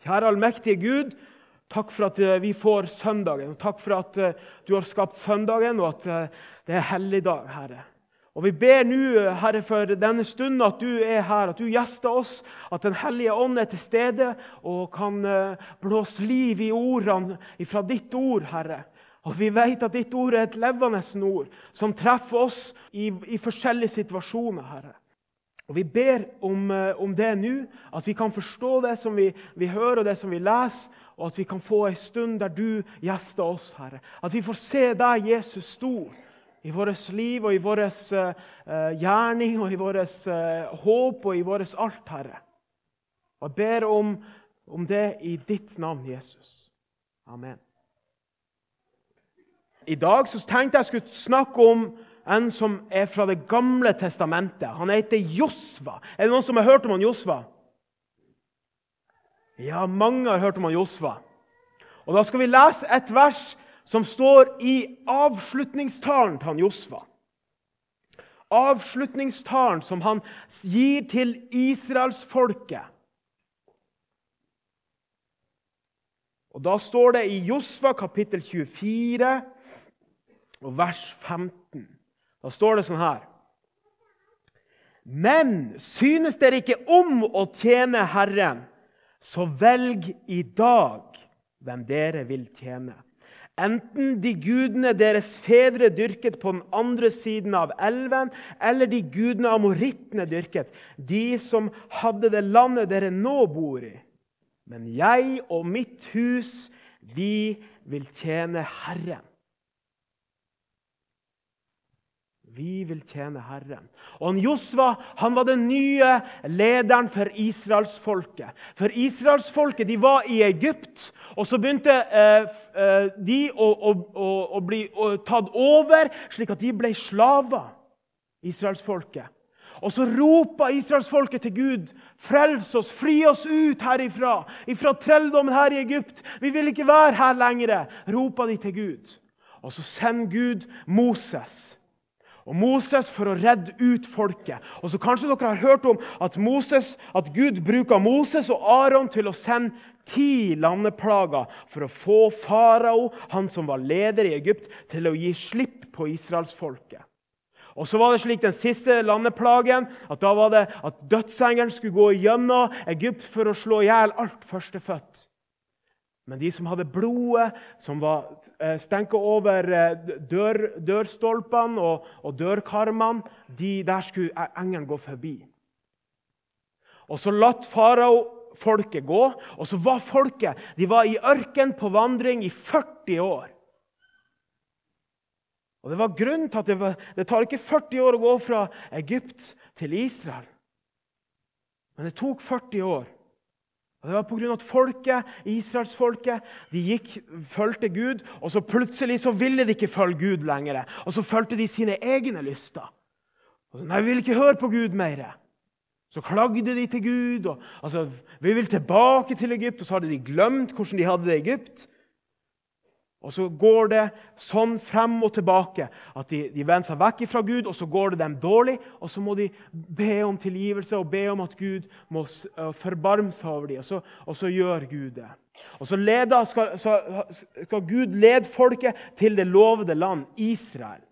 Kjære allmektige Gud, takk for at eh, vi får søndagen. og Takk for at eh, du har skapt søndagen, og at eh, det er helligdag, Herre. Og Vi ber nå, Herre, for denne stunden at du er her, at du gjester oss, at Den hellige ånd er til stede og kan blåse liv i ordene fra ditt ord, Herre. Og Vi vet at ditt ord er et levende ord som treffer oss i, i forskjellige situasjoner, Herre. Og Vi ber om, eh, om det nå, at vi kan forstå det som vi, vi, hører og det som vi leser, og at vi kan få en stund der du gjester oss, Herre. At vi får se deg, Jesus, stor i vårt liv og i vår uh, gjerning og i vårt uh, håp og i vårt alt, Herre. Og Jeg ber om, om det i ditt navn, Jesus. Amen. I dag så tenkte jeg skulle snakke om en som er fra Det gamle testamentet. Han heter Josva. Er det noen som har hørt om han Josva? Ja, mange har hørt om han Josva. Og Da skal vi lese et vers som står i avslutningstalen til han Josva. Avslutningstalen som han gir til israelsfolket. Og Da står det i Josva kapittel 24 og vers 15. Da står det sånn her Men synes dere ikke om å tjene Herren, så velg i dag hvem dere vil tjene. Enten de gudene deres fedre dyrket på den andre siden av elven, eller de gudene amorittene dyrket, de som hadde det landet dere nå bor i. Men jeg og mitt hus, vi vil tjene Herren. Vi vil tjene Herren. Og Josva han var den nye lederen for israelsfolket. For israelsfolket de var i Egypt, og så begynte eh, eh de å, å, å, bli tatt over, slik at de ble slaver. Israelsfolket. Og så roper israelsfolket til Gud, 'Frels oss, fri oss ut herifra, ifra trelldommen her i Egypt.' 'Vi vil ikke være her lenger', roper de til Gud. Og så sender Gud Moses og Moses for å redde ut folket. Og så Kanskje dere har hørt om at, Moses, at Gud bruker Moses og Aron til å sende ti landeplager for å få farao, han som var leder i Egypt, til å gi slipp på israelsfolket. Og så var det slik den siste landeplagen at da var det at dødsengelen skulle gå gjennom Egypt for å slå i hjel alt førstefødt. Men de som hadde blodet, som var eh, stenka over eh, dør, dørstolpene og, og dørkarmene, de, der skulle e, engelen gå forbi. Og så latt farao folket gå. Og så var folket de var i ørken på vandring i 40 år. Og Det var grunnen til at det, var, det tar ikke 40 år å gå fra Egypt til Israel. Men det tok 40 år. Og Det var pga. at folket, israelsfolket de gikk, fulgte Gud, og så plutselig så ville de ikke følge Gud lenger. Og så fulgte de sine egne lyster. Og så, Nei, vi vil ikke høre på Gud mer. Så klagde de til Gud. og altså, Vi vil tilbake til Egypt. Og så hadde de glemt hvordan de hadde det i Egypt. Og så går det sånn frem og tilbake at de, de vender seg vekk fra Gud, og så går det dem dårlig. Og så må de be om tilgivelse og be om at Gud må forbarme seg over dem. Og så, og så gjør Gud det. Og så, leder, skal, så skal Gud lede folket til det lovede land, Israel.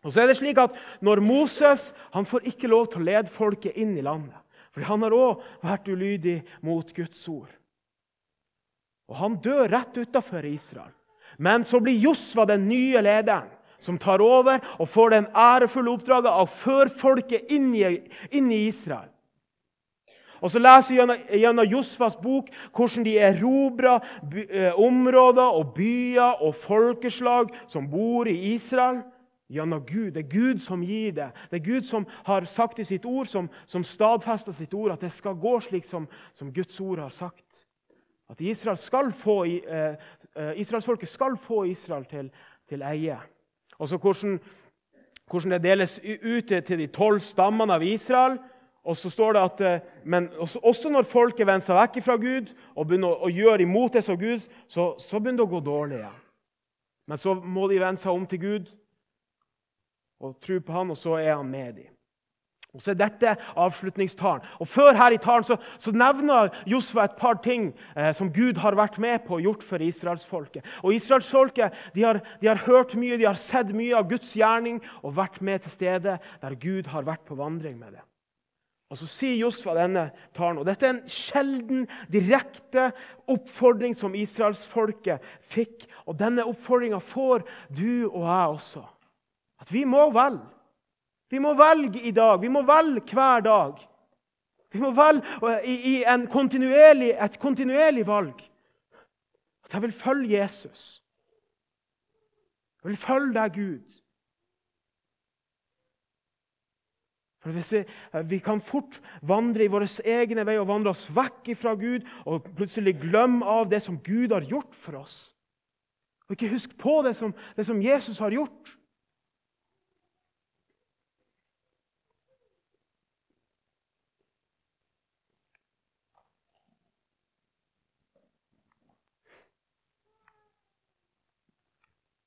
Og så er det slik at når Moses han får ikke lov til å lede folket inn i landet. For han har òg vært ulydig mot Guds ord. Og han dør rett utafor Israel. Men så blir Josva den nye lederen som tar over og får den ærefulle oppdraget av å føre folket inn i, inn i Israel. Og Så leser vi gjennom Josfas bok hvordan de erobra eh, områder og byer og folkeslag som bor i Israel. Gjennom Gud. Det er Gud som gir det. Det er Gud som har sagt i sitt ord, som, som stadfester sitt ord, at det skal gå slik som, som Guds ord har sagt. At Israel skal få, eh, eh, israelsfolket skal få Israel til, til eie. Og så hvordan, hvordan, det deles ut til de tolv stammene av Israel. Og så står det at, eh, men også, også når folket vender seg vekk fra Gud og begynner å, gjøre imot det som Gud, så, så begynner det å gå dårlig igjen. Men så må de vende seg om til Gud og tro på han, og så er han med dem. Og så er dette avslutningstalen. Og Før her i talen så, så nevner Josfa et par ting eh, som Gud har vært med på og gjort for israelsfolket. Og Israelsfolket de har, de har hørt mye, de har sett mye av Guds gjerning og vært med til stede der Gud har vært på vandring med det. Og Så sier Josfa denne talen, og dette er en sjelden, direkte oppfordring som israelsfolket fikk. Og denne oppfordringa får du og jeg også. At vi må velge. Vi må velge i dag. Vi må velge hver dag. Vi må velge i, i kontinuerlig, et kontinuerlig valg. At jeg vil følge Jesus. Jeg vil følge deg, Gud. For hvis vi, vi, kan fort vandre i våre egne vei og vandre oss vekk fra Gud og plutselig glemme av det som Gud har gjort for oss. Og ikke huske på det som, det som Jesus har gjort.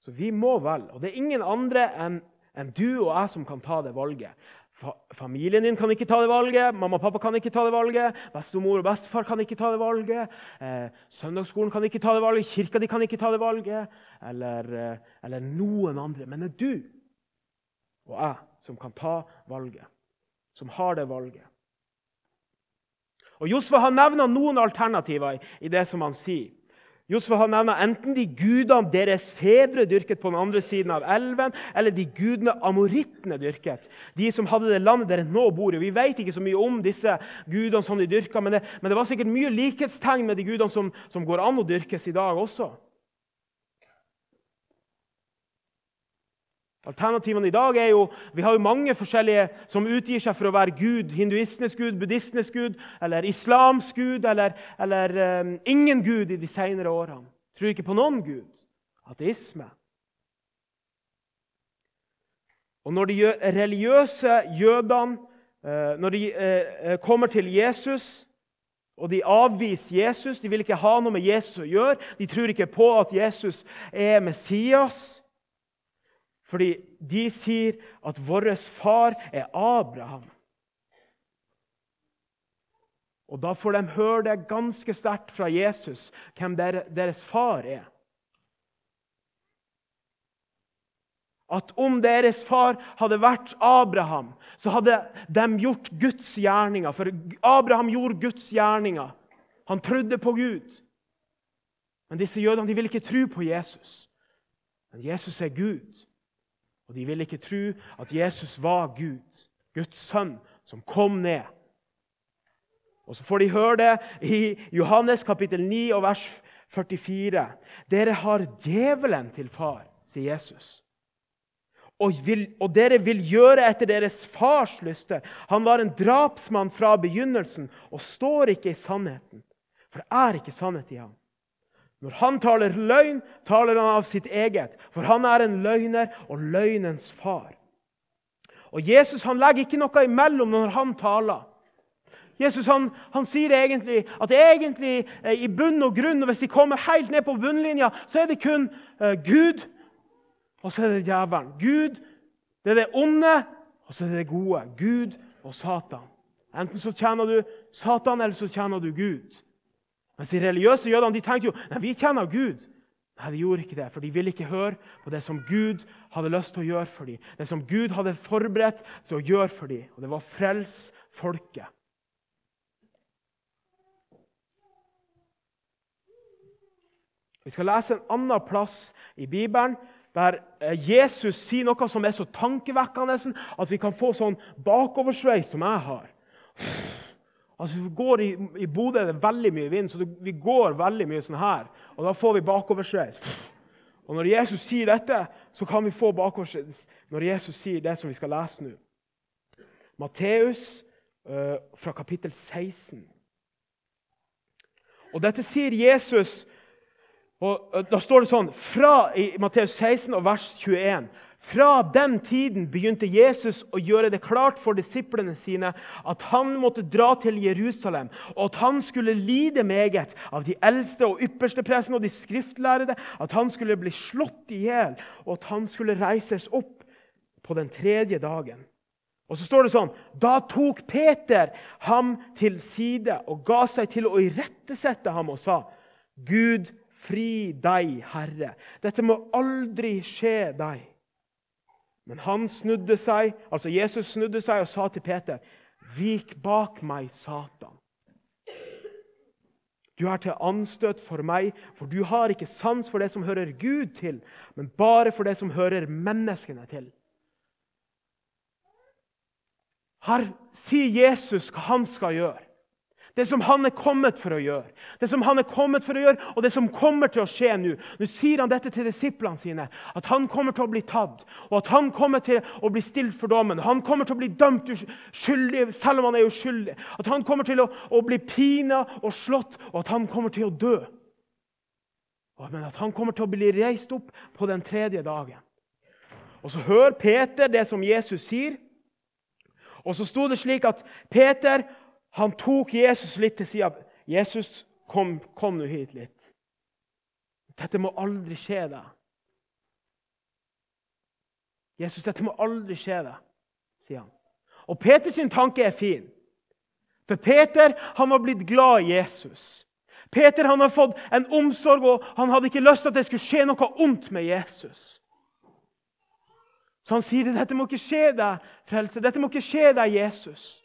Så vi må vel, og det er ingen andre enn en du og jeg som kan ta det valget. Familien din kan ikke ta det valget, mamma og pappa kan ikke ta det valget, bestemor og bestefar kan ikke ta det valget, eh, søndagsskolen kan ikke ta det valget, kirka di kan ikke ta det valget, eller, eh, eller noen andre. Men det er du og jeg som kan ta valget, som har det valget. Og Josfa har nevner noen alternativer i det som han sier. Josfa har nevner enten de gudene deres fedre dyrket på den andre siden av elven, eller de gudene amorittene dyrket. De som hadde det landet dere nå bor i. Vi vet ikke så mye om disse gudene som de dyrka, men det, men det var sikkert mye likhetstegn med de gudene som, som går an å dyrkes i dag også. Alternativene i dag er jo Vi har jo mange forskjellige som utgir seg for å være Gud. Hinduistenes gud, buddhistenes gud, eller islams gud, eller, eller um, ingen gud i de senere årene. Tror ikke på noen gud. Ateisme. Og når de religiøse jødene uh, når de uh, kommer til Jesus og de avviser Jesus, de vil ikke ha noe med Jesus å gjøre, de tror ikke på at Jesus er Messias fordi de sier at vår far er Abraham. Og Da får de høre det ganske sterkt fra Jesus hvem deres far er. At om deres far hadde vært Abraham, så hadde de gjort Guds gjerninger. For Abraham gjorde Guds gjerninger. Han trodde på Gud. Men disse jødene de vil ikke tro på Jesus. Men Jesus er Gud. Og de ville ikke tro at Jesus var Gud, Guds sønn, som kom ned. Og Så får de høre det i Johannes kapittel 9 og vers 44. Dere har djevelen til far, sier Jesus. Og, vil, og, dere vil gjøre etter deres fars lyster. Han var en drapsmann fra begynnelsen og står ikke i sannheten. For det er ikke sannhet i ham. Når han taler løgn, taler han av sitt eget, for han er en løgner og løgnens far. Og Jesus han legger ikke noe imellom når han taler. Jesus han, han sier egentlig at egentlig eh, i bunn og grunn, og hvis de kommer helt ned på bunnlinja, så er det kun uh, Gud, og så er det djevelen. Gud, det er det onde, og så er det det gode. Gud og Satan. Enten så tjener du Satan, eller så tjener du Gud. Mens de religiøse jødene de tenkte jo nei, vi kjenner Gud. Nei, de gjorde ikke det, for de ville ikke høre på det som Gud hadde lyst til å gjøre for dem. Det som Gud hadde forberedt til å gjøre for dem. Og det var frels folket. Vi skal lese en annen plass i Bibelen der eh, Jesus sier noe som er så tankevekkende at vi kan få sånn bakoversveis som jeg har. Altså, vi går I, i Bodø er det veldig mye vind, så det, vi går veldig mye sånn her. Og da får vi bakoversveis. Og når Jesus sier dette, så kan vi få bakoversveis når Jesus sier det som vi skal lese nå. Matteus øh, fra kapittel 16. Og dette sier Jesus og Da står det sånn fra i Matteus 16 og vers 21 fra den tiden begynte Jesus å gjøre det klart for disiplene sine at han måtte dra til Jerusalem, og at han skulle lide meget av de eldste og ypperste pressene og de skriftlærde, at han skulle bli slått i hjel, og at han skulle reises opp på den tredje dagen. Og så står det sånn Da tok Peter ham til side og ga seg til å irettesette ham og sa, Gud, fri deg, Herre. Dette må aldri skje deg. Men han snudde seg, altså Jesus snudde seg og sa til Peter, Vik bak meg, Satan. Du er til anstøt for meg, for du har ikke sans for det som hører Gud til, men bare for det som hører menneskene til. Her sier Jesus hva han skal gjøre. Det som han er kommet for å gjøre, det som han er kommet for å gjøre, og det som kommer til å skje nå. Nå sier han dette til disiplene sine, at han kommer til å bli tatt, og at han kommer til å bli stilt for dommen. Han kommer til å bli dømt uskyldig, selv om han er uskyldig. At han kommer til å, å bli pina og slått, og at han kommer til å dø. Men at han kommer til å bli reist opp på den tredje dagen. Og så hører Peter det som Jesus sier. Og så sto det slik at Peter han tok Jesus litt til sida. 'Jesus, kom, kom nå hit litt.' 'Dette må aldri skje deg.' 'Jesus, dette må aldri skje deg', sier han. Og Peters tanke er fin. For Peter han var blitt glad i Jesus. Peter han har fått en omsorg, og han hadde ikke lyst til at det skulle skje noe ondt med Jesus. Så han sier dette må ikke skje deg, frelse. Dette må ikke skje deg, Jesus.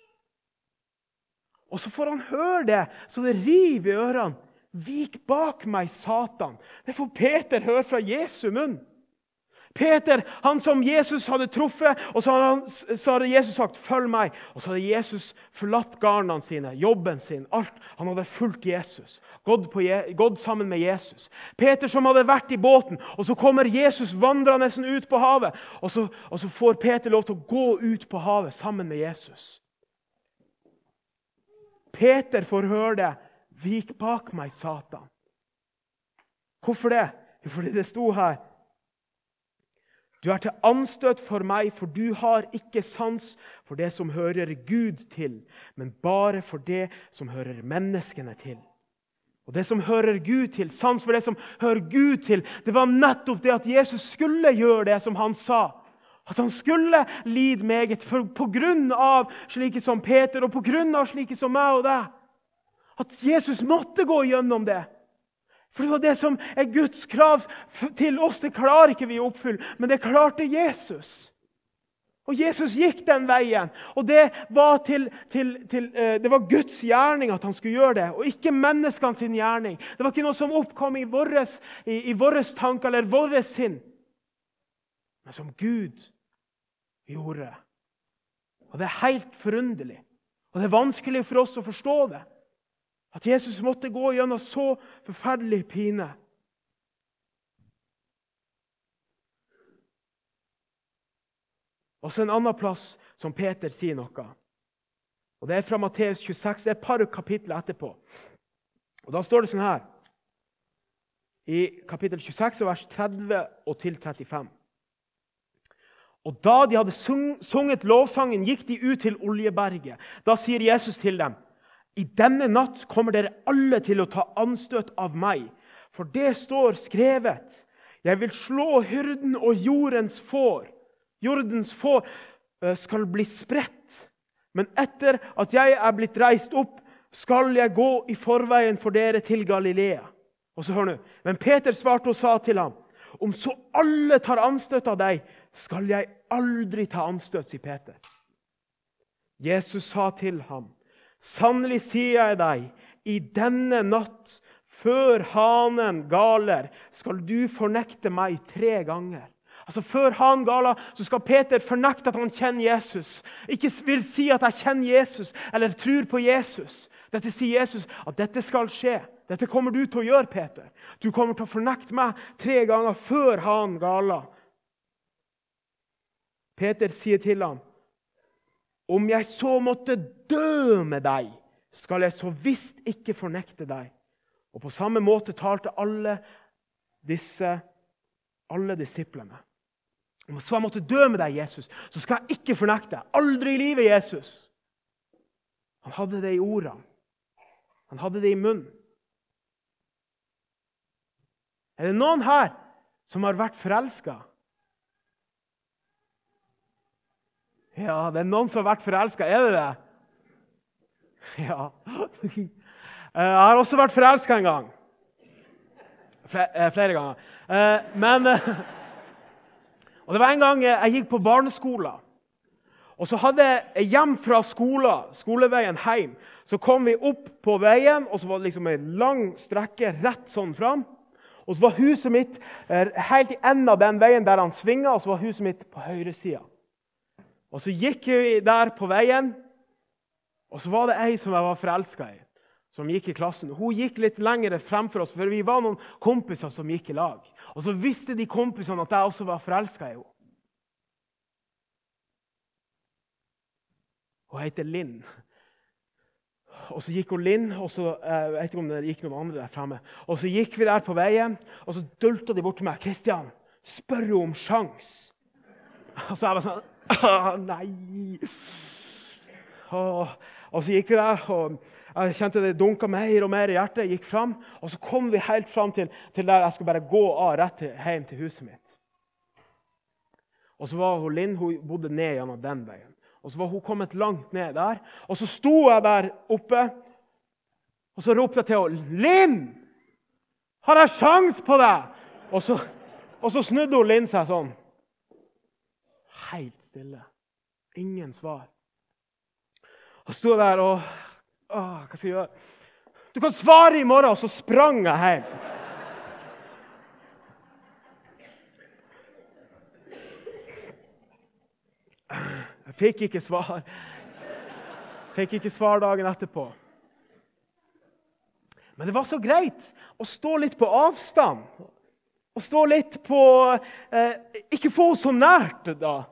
Og så får han høre det, så det river i ørene. Vik bak meg, Satan. Det får Peter høre fra Jesu munn. Peter, han som Jesus hadde truffet, og så hadde Jesus sagt 'følg meg'. Og så hadde Jesus forlatt garnene sine, jobben sin, alt. Han hadde fulgt Jesus, gått, på, gått, sammen med Jesus. Peter som hadde vært i båten, og så kommer Jesus vandrende ut på havet. Og så, og så får Peter lov til å gå ut på havet sammen med Jesus. Peter får høre det. 'Vik bak meg, Satan'. Hvorfor det? Fordi det sto her du er til anstøt for meg, for du har ikke sans for det som hører Gud til, men bare for det som hører menneskene til. Og det som hører Gud til, sans for det som hører Gud til, det var nettopp det at Jesus skulle gjøre det som han sa. At han skulle lide meget for, på grunn av slike som Peter og på grunn av slike som meg og deg. At Jesus måtte gå gjennom det. For det var det som er Guds krav til oss. Det klarer ikke vi å oppfylle, men det klarte Jesus. Og Jesus gikk den veien. Og det var, til, til, til, uh, det var Guds gjerning at han skulle gjøre det, og ikke menneskene sin gjerning. Det var ikke noe som oppkom i våre tanker eller vårt sinn, men som Gud gjorde. Og Det er helt forunderlig, og det er vanskelig for oss å forstå det. At Jesus måtte gå gjennom så forferdelig pine. Og så en annen plass som Peter sier noe. Og Det er fra Matteus 26. Det er et par kapitler etterpå. Og Da står det sånn her i kapittel 26, vers 30 og til 35. Og Da de hadde sunget lovsangen, gikk de ut til Oljeberget. Da sier Jesus til dem i denne natt kommer dere alle til å ta anstøt av meg, for det står skrevet. Jeg vil slå hyrden og jordens får. Jordens får eh, skal bli spredt. Men etter at jeg er blitt reist opp, skal jeg gå i forveien for dere til Galilea. Og så hør nå. Men Peter svarte og sa til ham, om så alle tar anstøt av deg, skal jeg aldri ta anstøt, sier Peter. Jesus sa til ham, Sannelig sier jeg deg, i denne natt, før hanen galer, skal du fornekte meg tre ganger. Altså Før han galer, så skal Peter fornekte at han kjenner Jesus. Ikke vil si at 'jeg kjenner Jesus' eller 'tror på Jesus'. Dette sier Jesus at dette skal skje. Dette kommer du til å gjøre, Peter. Du kommer til å fornekte meg tre ganger før han galer. Peter sier til ham, om jeg så måtte dø med deg, skal jeg så visst ikke fornekte deg. Og på samme måte talte alle disse, alle disiplene. Om så jeg måtte dø med deg, Jesus, så skal jeg ikke fornekte deg. Aldri i livet, Jesus. Han hadde det i ordene. Han hadde det i munnen. Er det noen her som har vært forelska? Ja, det er noen som har vært forelska. Er det det? Ja. Jeg har også vært forelska en gang. Eh, flere ganger. Eh, men eh, Og det var en gang jeg gikk på barneskolen. Og så hadde jeg hjem fra skolen, skoleveien hjem, så kom vi opp på veien, og så var det liksom ei lang strekke rett sånn fram. Og så var huset mitt helt i enden av den veien der han svinga, og så var huset mitt på høyresida. Og så gikk vi der på veien, og så var det ei som jeg var forelska i, som gikk i klassen. Hun gikk litt lenger fremfor oss, for vi var noen kompiser som gikk i lag. Og så visste de kompisene at jeg også var forelska i henne. Hun heter Linn. Og så gikk hun Linn, og så eh, jeg vet ikke om det gikk noen andre der fremme. Og så gikk vi der på veien, og så dulta de bort til meg. 'Kristian, spør hun om sjans?' Og så jeg var sånn Å, nei! Og, og, så gikk vi der, og jeg kjente det dunka mer og mer i hjertet. Jeg gikk frem, og så kom vi helt fram til, til der jeg skulle bare gå av rett til, hjem til huset mitt. Og så var hun Linn hun bodde ned gjennom den veien. Og så var hun kommet langt ned der. Og så sto jeg der oppe, og så ropte jeg til henne. 'Linn! Har jeg sjans på deg?' Og så, og så snudde hun Linn seg sånn. Helt stille. Ingen svar. Og sto der og å, Hva skal jeg gjøre? Du kan svare i morgen! Og så sprang jeg hjem. Jeg fikk ikke svar. Fikk ikke svar dagen etterpå. Men det var så greit å stå litt på avstand. Å stå litt på eh, Ikke få så nært, da.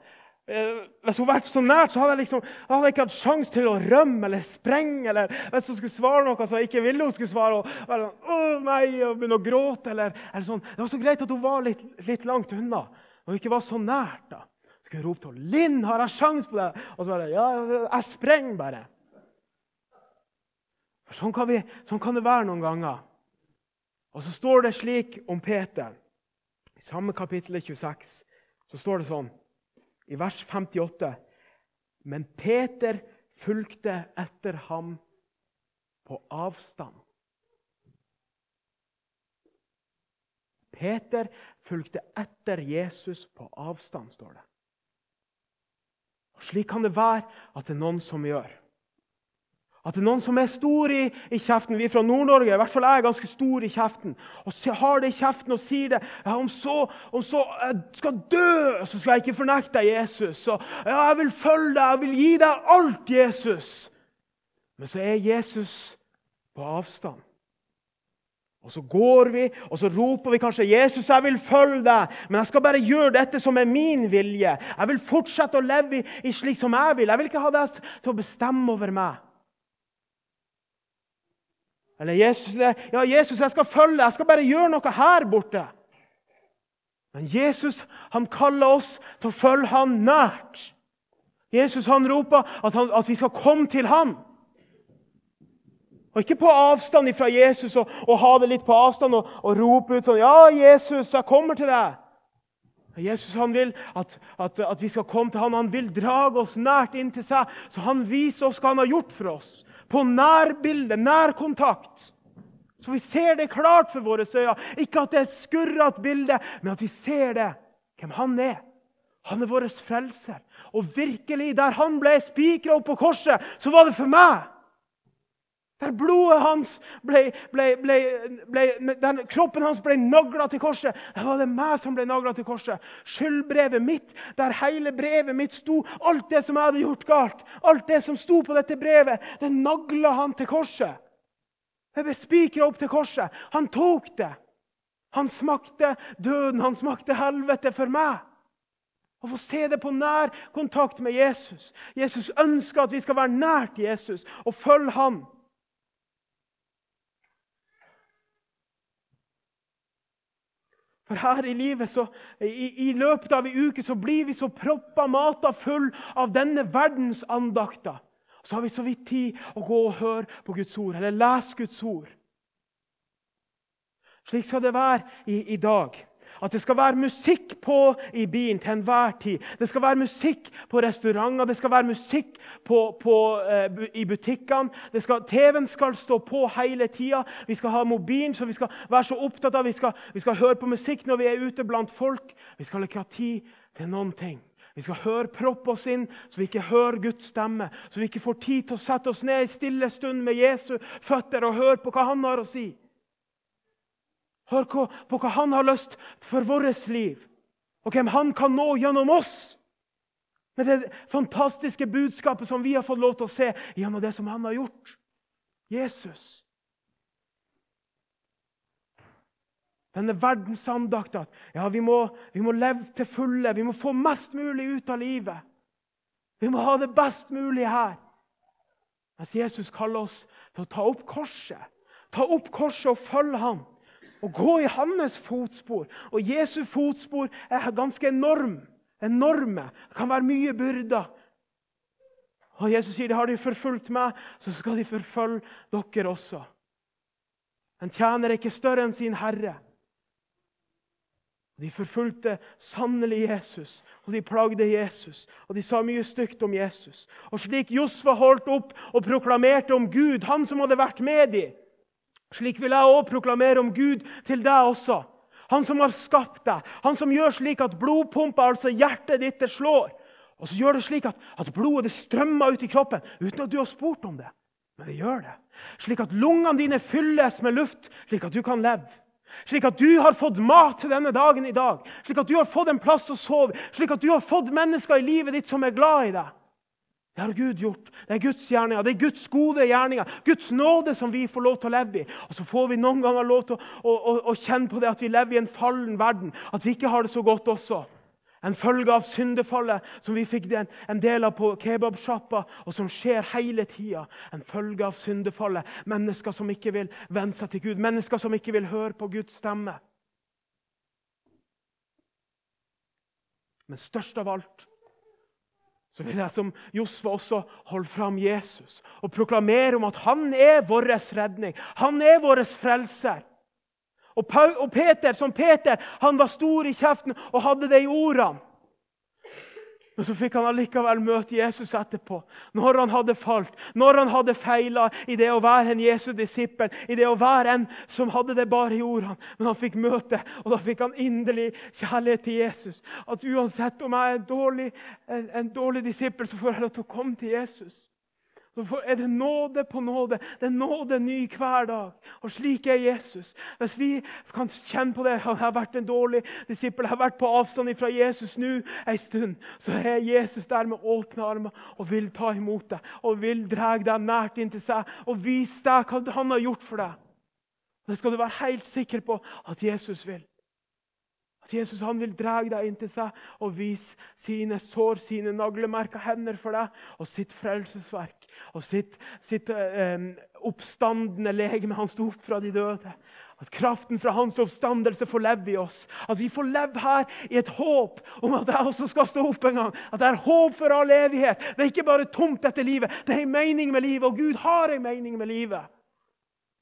Eh, hvis hun hadde vært så nært, så hadde jeg, liksom, hadde jeg ikke hatt sjanse til å rømme eller sprenge. Eller hvis hun skulle svare noe som jeg ikke ville hun skulle svare, og være sånn, å nei, og begynne å gråte. Eller, eller sånn. Det var så greit at hun var litt, litt langt unna Når hun ikke var så nært. da. Så kunne hun rope til henne 'Linn, har jeg sjanse på det?' Og så var det 'Ja, jeg sprenger bare'. Sånn kan, vi, sånn kan det være noen ganger. Og så står det slik om Peter. I samme kapittel 26 så står det sånn, i vers 58 Men Peter fulgte etter ham på avstand. Peter fulgte etter Jesus på avstand, står det. Og Slik kan det være at det er noen som gjør. At det er noen som er stor i, i kjeften. Vi er fra Nord-Norge, i hvert fall jeg er ganske stor i kjeften. Og har det i kjeften og sier det. Ja, om, så, om så jeg skal dø, så skal jeg ikke fornekte deg, Jesus. Så, ja, jeg vil følge deg, jeg vil gi deg alt, Jesus. Men så er Jesus på avstand. Og så går vi, og så roper vi kanskje 'Jesus, jeg vil følge deg', men jeg skal bare gjøre dette som er min vilje. Jeg vil fortsette å leve i, i slik som jeg vil. Jeg vil ikke ha deg til å bestemme over meg. Eller Jesus, ja, 'Jesus, jeg skal følge, jeg skal bare gjøre noe her borte.' Men Jesus han kaller oss til å følge ham nært. Jesus han roper at, han, at vi skal komme til ham. Og ikke på avstand fra Jesus og, og ha det litt på avstand og, og, rope ut sånn 'Ja, Jesus, jeg kommer til deg.' Jesus han vil at, at, at, vi skal komme til ham. Han vil drage oss nært inn til seg, så han viser oss hva han har gjort for oss. På nærbilde, nærkontakt. Så vi ser det klart for våre øyne. Ikke at det er et skurrete bilde, men at vi ser det, hvem han er. Han er vår frelser. Og virkelig, der han ble spikra opp på korset, så var det for meg. Der blodet hans ble, ble, ble, der kroppen hans ble nagla til korset, der var det meg som ble nagla til korset. Skyldbrevet mitt, der hele brevet mitt sto, alt det som jeg hadde gjort galt, alt det som sto på dette brevet, det nagla han til korset. Det ble spikra opp til korset. Han tok det. Han smakte døden, han smakte helvete for meg. Å få se det på nær kontakt med Jesus. Jesus ønsker at vi skal være nært Jesus og følge ham. For her i livet, så, i, i, løpet av ei uke, så blir vi så proppa mata full av denne verdens andakter. Så har vi så vidt tid å gå og høre på Guds ord, eller lese Guds ord. Slik skal det være i, i dag. At det skal være musikk på i bilen til enhver tid. Det skal være musikk på restauranter, det skal være musikk på, på, uh, i butikkene. TV-en skal stå på hele tida. Vi skal ha mobilen, så vi skal være så opptatt av vi skal, vi skal høre på musikk når vi er ute blant folk. Vi skal ikke ha tid til noen ting. Vi skal høre proppe oss inn, så vi ikke hører Guds stemme. Så vi ikke får tid til å sette oss ned i stille stund med Jesu føtter og høre på hva han har å si. Hør på, hva han har lyst for vårt liv, og hvem han kan nå gjennom oss. Med det fantastiske budskapet som vi har fått lov til å se gjennom det som han har gjort. Jesus. Denne verdensandakt at ja, vi må, vi må leve til fulle. Vi må få mest mulig ut av livet. Vi må ha det best mulig her. Mens Jesus kaller oss til å ta opp korset. Ta opp korset og følge ham. Og gå i hans fotspor. Og Jesu fotspor er ganske enorm. enorme. Det kan være mye byrder. Og Jesus sier har de forfulgt meg, så skal de forfølge dere også. En tjener er ikke større enn sin herre. De forfulgte sannelig Jesus, og de plagde Jesus. Og de sa mye stygt om Jesus. Og slik Josfa holdt opp og proklamerte om Gud, han som hadde vært med dem, slik vil jeg òg proklamere om Gud til deg også. Han som har skapt deg, han som gjør slik at blodpumpa, altså hjertet ditt, det slår. Og så gjør det slik at, at blodet det strømmer ut i kroppen uten at du har spurt om det. Men det gjør det. Slik at lungene dine fylles med luft, slik at du kan leve. Slik at du har fått mat til denne dagen i dag, slik at du har fått en plass å sove, slik at du har fått mennesker i livet ditt som er glad i deg. Det har Gud gjort. Det er Guds gjerninger, det er Guds gode gjerninger. Guds nåde som vi får lov til å leve i. Og Så får vi noen ganger lov til å, å, å, å kjenne på det at vi lever i en fallen verden. At vi ikke har det så godt også. En følge av syndefallet som vi fikk en del av på kebabsjappa, og som skjer hele tida. En følge av syndefallet. Mennesker som ikke vil venne seg til Gud, mennesker som ikke vil høre på Guds stemme. Men størst av alt så vil jeg som Josfa også holde fram Jesus og proklamere om at han er vår redning. Han er vår frelser. Og, Peter, som Peter, han var stor i kjeften og hadde det i ordene. Men så fikk han allikevel møte Jesus etterpå, når han hadde falt, når han hadde feila i det å være en Jesu disippel, i det å være en som hadde det bare i ordene. Men han fikk møte, og da fikk han inderlig kjærlighet til Jesus. At uansett om jeg er en dårlig, en, en dårlig disippel, så får jeg lov til å komme til Jesus. Så er det nåde på nåde. Det er nåde ny hver dag. Og slik er Jesus. Hvis vi kan kjenne på det Jeg har vært en dårlig disippel, jeg har vært på avstand fra Jesus nå en stund, så er Jesus der med åpne armer og vil ta imot deg og vil dra deg nært inn til seg og vise deg hva han har gjort for deg. Det skal du være helt sikker på at Jesus vil. At Jesus han vil dra deg inn til seg og vise sine sår, sine naglemerka hender for deg, og sitt frelsesverk og sitt, sitt eh, oppstandende legeme. Han sto opp fra de døde. At kraften fra hans oppstandelse får leve i oss. At vi får leve her i et håp om at jeg også skal stå opp en gang. At det er håp for all evighet. Det er ikke bare tomt, dette livet. Det er en mening med livet, og Gud har en mening med livet.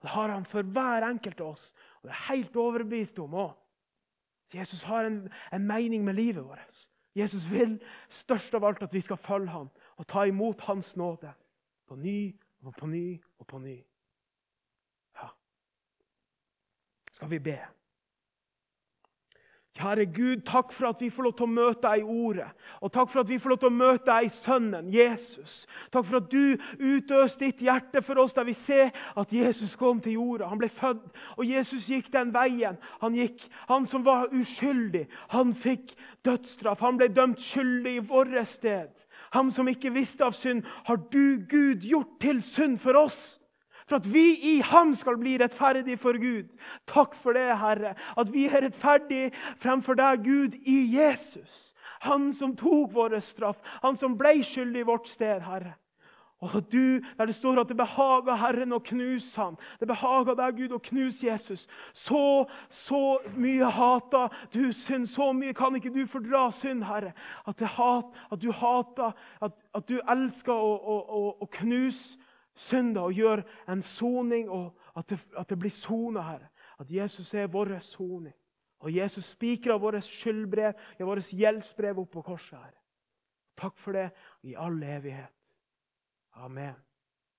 Det har han for hver enkelt av oss. Og det er helt overbevist om òg. Jesus har en, en mening med livet vårt. Jesus vil størst av alt at vi skal følge ham og ta imot hans nåde. På ny og på ny og på ny. Ja. Skal vi be? Kjære Gud, takk for at vi får lov til å møte deg i Ordet. Og takk for at vi får lov til å møte deg i Sønnen, Jesus. Takk for at du utøste ditt hjerte for oss der vi ser at Jesus kom til jorda. Han ble født, og Jesus gikk den veien. Han gikk, han som var uskyldig, han fikk dødsstraff. Han ble dømt skyldig i vårt sted. Han som ikke visste av synd, har du, Gud, gjort til synd for oss for at vi i ham skal bli rettferdige for Gud. Takk for det, Herre, at vi er rettferdige fremfor deg, Gud, i Jesus. Han som tok vår straff, han som ble skyldig i vårt sted, Herre. Og du, Der det står at det behager Herren å knuse ham. Det behager deg, Gud, å knuse Jesus. Så, så mye hater du synd. Så mye kan ikke du fordra synd, Herre. At, hat, at du hater, at, at du elsker å, å, å, å knuse synder og gjør en soning, og at det, at det blir sona, Herre. At Jesus er vår soning. Og Jesus spikra vårt skyldbrev, ja, vårt gjeldsbrev opp på korset. her. Takk for det i all evighet. Amen.